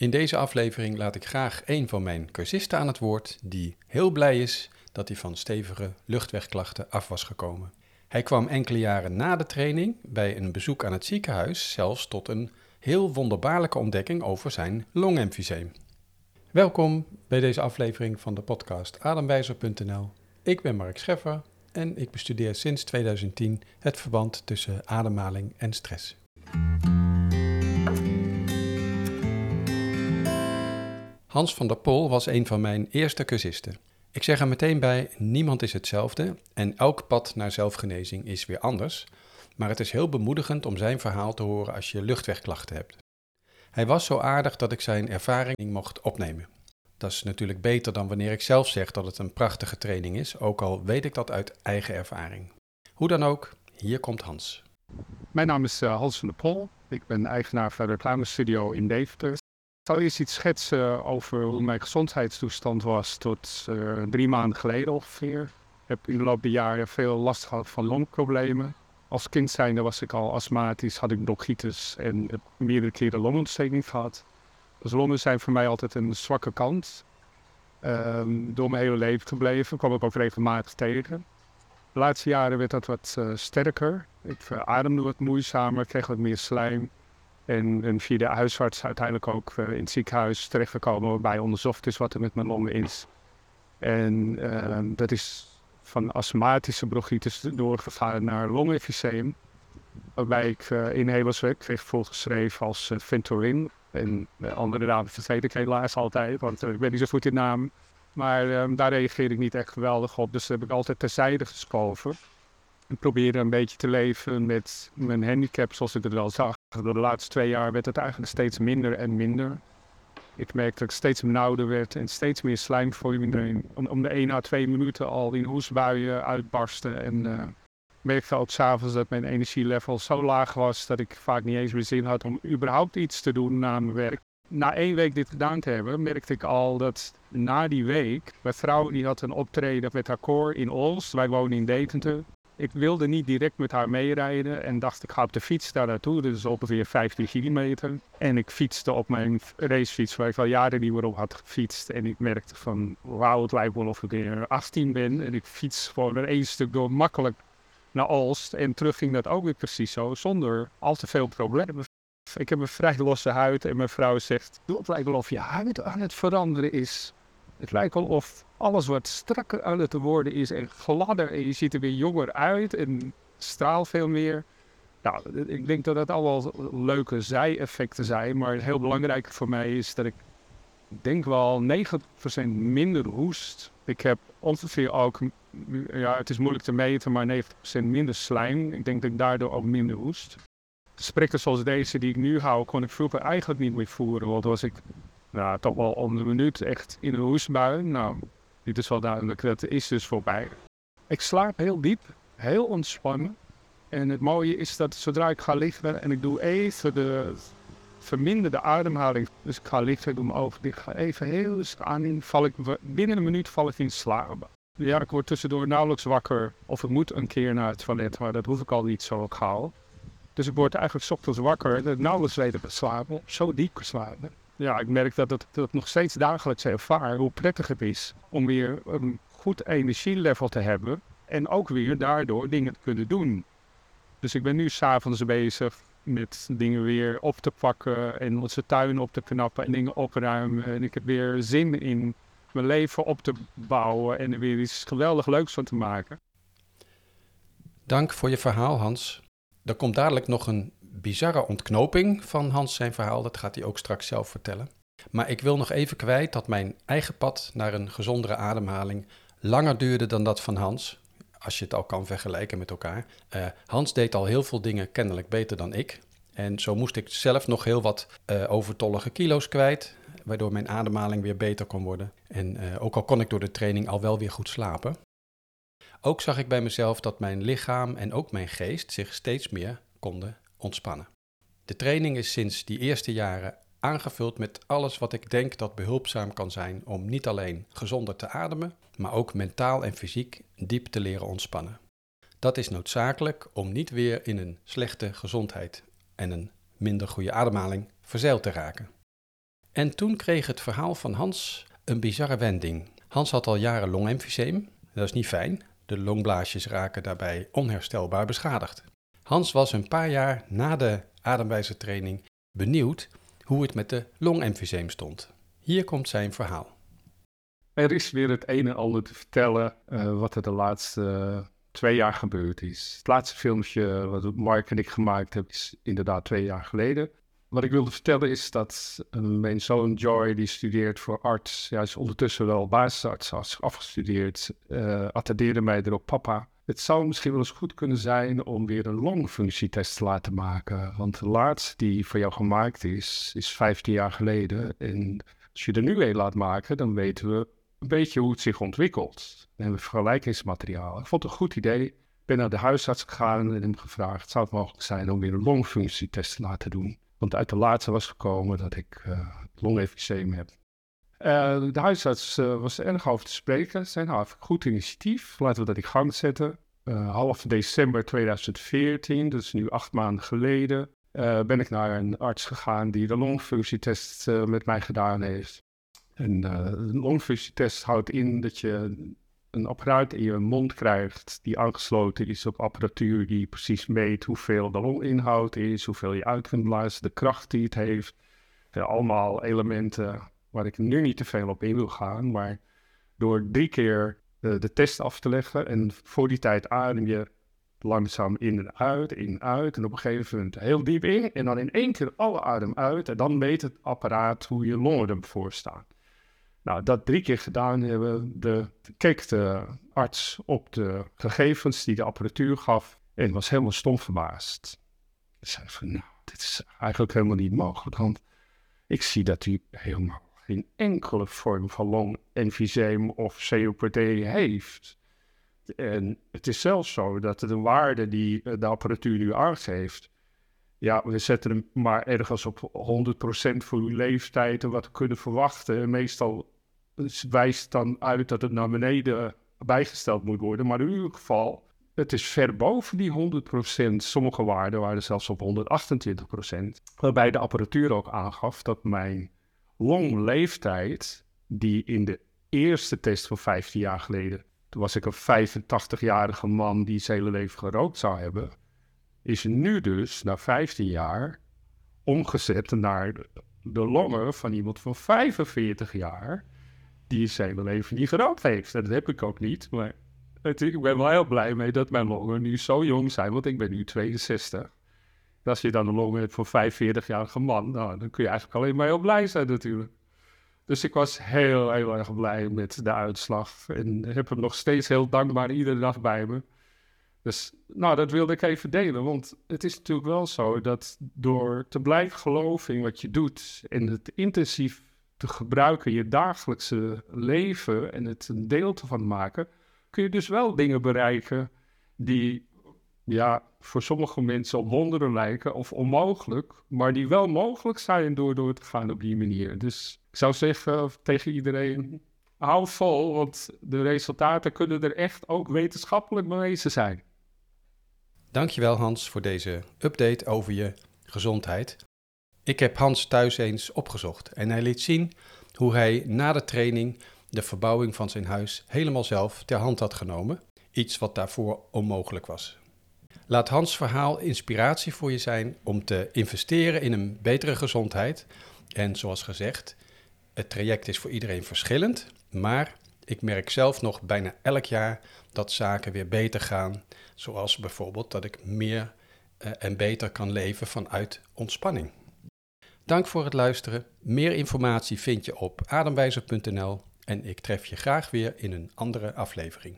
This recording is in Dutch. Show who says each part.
Speaker 1: In deze aflevering laat ik graag een van mijn cursisten aan het woord die heel blij is dat hij van stevige luchtwegklachten af was gekomen. Hij kwam enkele jaren na de training bij een bezoek aan het ziekenhuis zelfs tot een heel wonderbaarlijke ontdekking over zijn longemfyseem. Welkom bij deze aflevering van de podcast ademwijzer.nl. Ik ben Mark Scheffer en ik bestudeer sinds 2010 het verband tussen ademhaling en stress. Hans van der Pol was een van mijn eerste cursisten. Ik zeg er meteen bij, niemand is hetzelfde en elk pad naar zelfgenezing is weer anders, maar het is heel bemoedigend om zijn verhaal te horen als je luchtwegklachten hebt. Hij was zo aardig dat ik zijn ervaring mocht opnemen. Dat is natuurlijk beter dan wanneer ik zelf zeg dat het een prachtige training is, ook al weet ik dat uit eigen ervaring. Hoe dan ook, hier komt Hans.
Speaker 2: Mijn naam is uh, Hans van der Pol. Ik ben eigenaar van de reclamestudio in Deventer. Zal eerst iets schetsen over hoe mijn gezondheidstoestand was tot uh, drie maanden geleden ongeveer. Ik heb in de loop der jaren veel last gehad van longproblemen. Als kind zijnde was ik al astmatisch, had ik bronchitis en heb meerdere keren longontsteking gehad. Dus longen zijn voor mij altijd een zwakke kant. Um, door mijn hele leven gebleven, kwam ik ook regelmatig tegen. De laatste jaren werd dat wat uh, sterker. Ik ademde wat moeizamer, kreeg wat meer slijm. En, en via de huisarts uiteindelijk ook uh, in het ziekenhuis terechtgekomen waarbij onderzocht is wat er met mijn longen is. En ehm, dat is van astmatische bronchitis doorgegaan naar longemfyseem. Waarbij ik uh, inhalers werd, kreeg voorgeschreven als uh. En andere namen vergeet ik helaas altijd, want ik ben niet zo goed in naam. Maar um, daar reageerde ik niet echt geweldig op, dus dat heb ik altijd terzijde geschoven. Ik probeerde een beetje te leven met mijn handicap zoals ik het wel zag. De laatste twee jaar werd het eigenlijk steeds minder en minder. Ik merkte dat ik steeds benauwder werd en steeds meer slijmvorming. Om, om de 1 à 2 minuten al in hoesbuien uitbarsten. En uh, merkte ook s'avonds dat mijn energielevel zo laag was dat ik vaak niet eens meer zin had om überhaupt iets te doen na mijn werk. Na één week dit gedaan te hebben, merkte ik al dat na die week, mijn vrouw die had een optreden met haar koor in Olst. Wij wonen in Deventer. Ik wilde niet direct met haar meerijden en dacht ik ga op de fiets daar naartoe. Dat is ongeveer 15 kilometer. En ik fietste op mijn racefiets waar ik al jaren niet meer op had gefietst. En ik merkte van wauw het lijkt wel of ik weer 18 ben. En ik fiets gewoon er één stuk door makkelijk naar Alst. En terug ging dat ook weer precies zo zonder al te veel problemen. Ik heb een vrij losse huid en mijn vrouw zegt, het lijkt wel of je huid aan het veranderen is. Het lijkt wel of alles wat strakker aan het worden is en gladder. En je ziet er weer jonger uit en straalt veel meer. Nou, ik denk dat dat allemaal leuke zij-effecten zijn. Maar heel belangrijk voor mij is dat ik denk wel 90% minder hoest. Ik heb ongeveer ook, ja, het is moeilijk te meten, maar 90% minder slijm. Ik denk dat ik daardoor ook minder hoest. Gesprekken zoals deze die ik nu hou, kon ik vroeger eigenlijk niet meer voeren. Want was ik nou, toch wel om de minuut echt in een hoestbui. Nou, dit is wel duidelijk, dat is dus voorbij. Ik slaap heel diep, heel ontspannen. En het mooie is dat zodra ik ga liggen en ik doe even de verminderde ademhaling. Dus ik ga liggen, doe mijn ogen dicht, ga even heel rustig aan in. Val ik, binnen een minuut val ik in slaap. Ja, ik word tussendoor nauwelijks wakker. Of ik moet een keer naar het toilet, maar dat hoef ik al niet zo gauw. Dus ik word eigenlijk ochtends wakker, nauwelijks weten te slapen. Zo diep geslapen ja, ik merk dat het, dat nog steeds dagelijks ervaar hoe prettig het is om weer een goed energielevel te hebben. En ook weer daardoor dingen te kunnen doen. Dus ik ben nu s'avonds bezig met dingen weer op te pakken en onze tuin op te knappen en dingen opruimen. En ik heb weer zin in mijn leven op te bouwen en er weer iets geweldig leuks van te maken.
Speaker 1: Dank voor je verhaal, Hans. Er komt dadelijk nog een bizarre ontknoping van Hans zijn verhaal. Dat gaat hij ook straks zelf vertellen. Maar ik wil nog even kwijt dat mijn eigen pad naar een gezondere ademhaling langer duurde dan dat van Hans. Als je het al kan vergelijken met elkaar. Uh, Hans deed al heel veel dingen kennelijk beter dan ik. En zo moest ik zelf nog heel wat uh, overtollige kilo's kwijt, waardoor mijn ademhaling weer beter kon worden. En uh, ook al kon ik door de training al wel weer goed slapen. Ook zag ik bij mezelf dat mijn lichaam en ook mijn geest zich steeds meer konden ontspannen. De training is sinds die eerste jaren aangevuld met alles wat ik denk dat behulpzaam kan zijn om niet alleen gezonder te ademen, maar ook mentaal en fysiek diep te leren ontspannen. Dat is noodzakelijk om niet weer in een slechte gezondheid en een minder goede ademhaling verzeild te raken. En toen kreeg het verhaal van Hans een bizarre wending. Hans had al jaren longemfyseem. Dat is niet fijn. De longblaasjes raken daarbij onherstelbaar beschadigd. Hans was een paar jaar na de ademwijzertraining benieuwd hoe het met de longemfyseem stond. Hier komt zijn verhaal.
Speaker 2: Er is weer het een en ander te vertellen uh, wat er de laatste uh, twee jaar gebeurd is. Het laatste filmpje wat Mark en ik gemaakt hebben is inderdaad twee jaar geleden. Wat ik wilde vertellen is dat mijn zoon Joy, die studeert voor arts, ja, is ondertussen wel basisarts afgestudeerd, attendeerde mij erop, papa, het zou misschien wel eens goed kunnen zijn om weer een longfunctietest te laten maken. Want de laatste die voor jou gemaakt is, is 15 jaar geleden. En als je er nu een laat maken, dan weten we een beetje hoe het zich ontwikkelt. Dan hebben we vergelijkingsmateriaal. Ik vond het een goed idee. Ik ben naar de huisarts gegaan en hem gevraagd: zou het mogelijk zijn om weer een longfunctietest te laten doen? Want uit de laatste was gekomen dat ik uh, heb. Uh, de huisarts uh, was er erg over te spreken. Zei, nou, goed initiatief, laten we dat in gang zetten. Uh, half december 2014, dus nu acht maanden geleden, ben ik naar een arts gegaan die de longfunctietest met mij gedaan heeft. En de longfunctietest houdt in dat je een apparaat in je mond krijgt die aangesloten is op apparatuur die precies meet hoeveel de longinhoud is, hoeveel je uit kunt blazen, de kracht die het heeft. allemaal elementen waar ik nu niet te veel op in wil gaan, maar door drie keer de, test af te leggen en voor die tijd adem je langzaam in en uit, in en uit en op een gegeven moment heel diep in en dan in één keer alle adem uit en dan meet het apparaat hoe je longen ervoor staan. Nou, dat drie keer gedaan hebben, de, keek de arts op de gegevens die de apparatuur gaf en was helemaal stom verbaasd. Hij zei van, nou, dit is eigenlijk helemaal niet mogelijk, want ik zie dat u helemaal geen enkele vorm van longemfyseem of COPD heeft. En het is zelfs zo dat de waarde die de apparatuur nu aangeeft, ja, we zetten hem maar ergens op 100% voor uw leeftijd en wat we kunnen verwachten. Meestal wijst dan uit dat het naar beneden bijgesteld moet worden, maar in ieder geval, het is ver boven die 100%. Sommige waarden waren zelfs op 128%, waarbij de apparatuur ook aangaf dat mijn longleeftijd, die in de eerste test van 15 jaar geleden, toen was ik een 85-jarige man die zijn hele leven gerookt zou hebben, is nu dus na 15 jaar omgezet naar de longen van iemand van 45 jaar die zijn hele leven niet gerookt heeft. dat heb ik ook niet, maar het, ik ben wel heel blij mee dat mijn longen nu zo jong zijn, want ik ben nu 62 als je dan een long hebt voor 45-jarige man, nou, dan kun je eigenlijk alleen maar heel blij zijn natuurlijk. Dus ik was heel, heel erg blij met de uitslag. En heb hem nog steeds heel dankbaar iedere dag bij me. Dus nou, dat wilde ik even delen. Want het is natuurlijk wel zo dat door te blijven geloven in wat je doet en het intensief te gebruiken je dagelijkse leven en het een deel te van maken, kun je dus wel dingen bereiken die ja, voor sommige mensen op wonderen lijken of onmogelijk, maar die wel mogelijk zijn door door te gaan op die manier. Dus ik zou zeggen tegen iedereen, hou vol, want de resultaten kunnen er echt ook wetenschappelijk bewezen zijn.
Speaker 1: Dankjewel Hans voor deze update over je gezondheid. Ik heb Hans thuis eens opgezocht en hij liet zien hoe hij na de training de verbouwing van zijn huis helemaal zelf ter hand had genomen. Iets wat daarvoor onmogelijk was. Laat Hans verhaal inspiratie voor je zijn om te investeren in een betere gezondheid. En zoals gezegd, het traject is voor iedereen verschillend, maar ik merk zelf nog bijna elk jaar dat zaken weer beter gaan. Zoals bijvoorbeeld dat ik meer uh, en beter kan leven vanuit ontspanning. Dank voor het luisteren. Meer informatie vind je op ademwijzer.nl en ik tref je graag weer in een andere aflevering.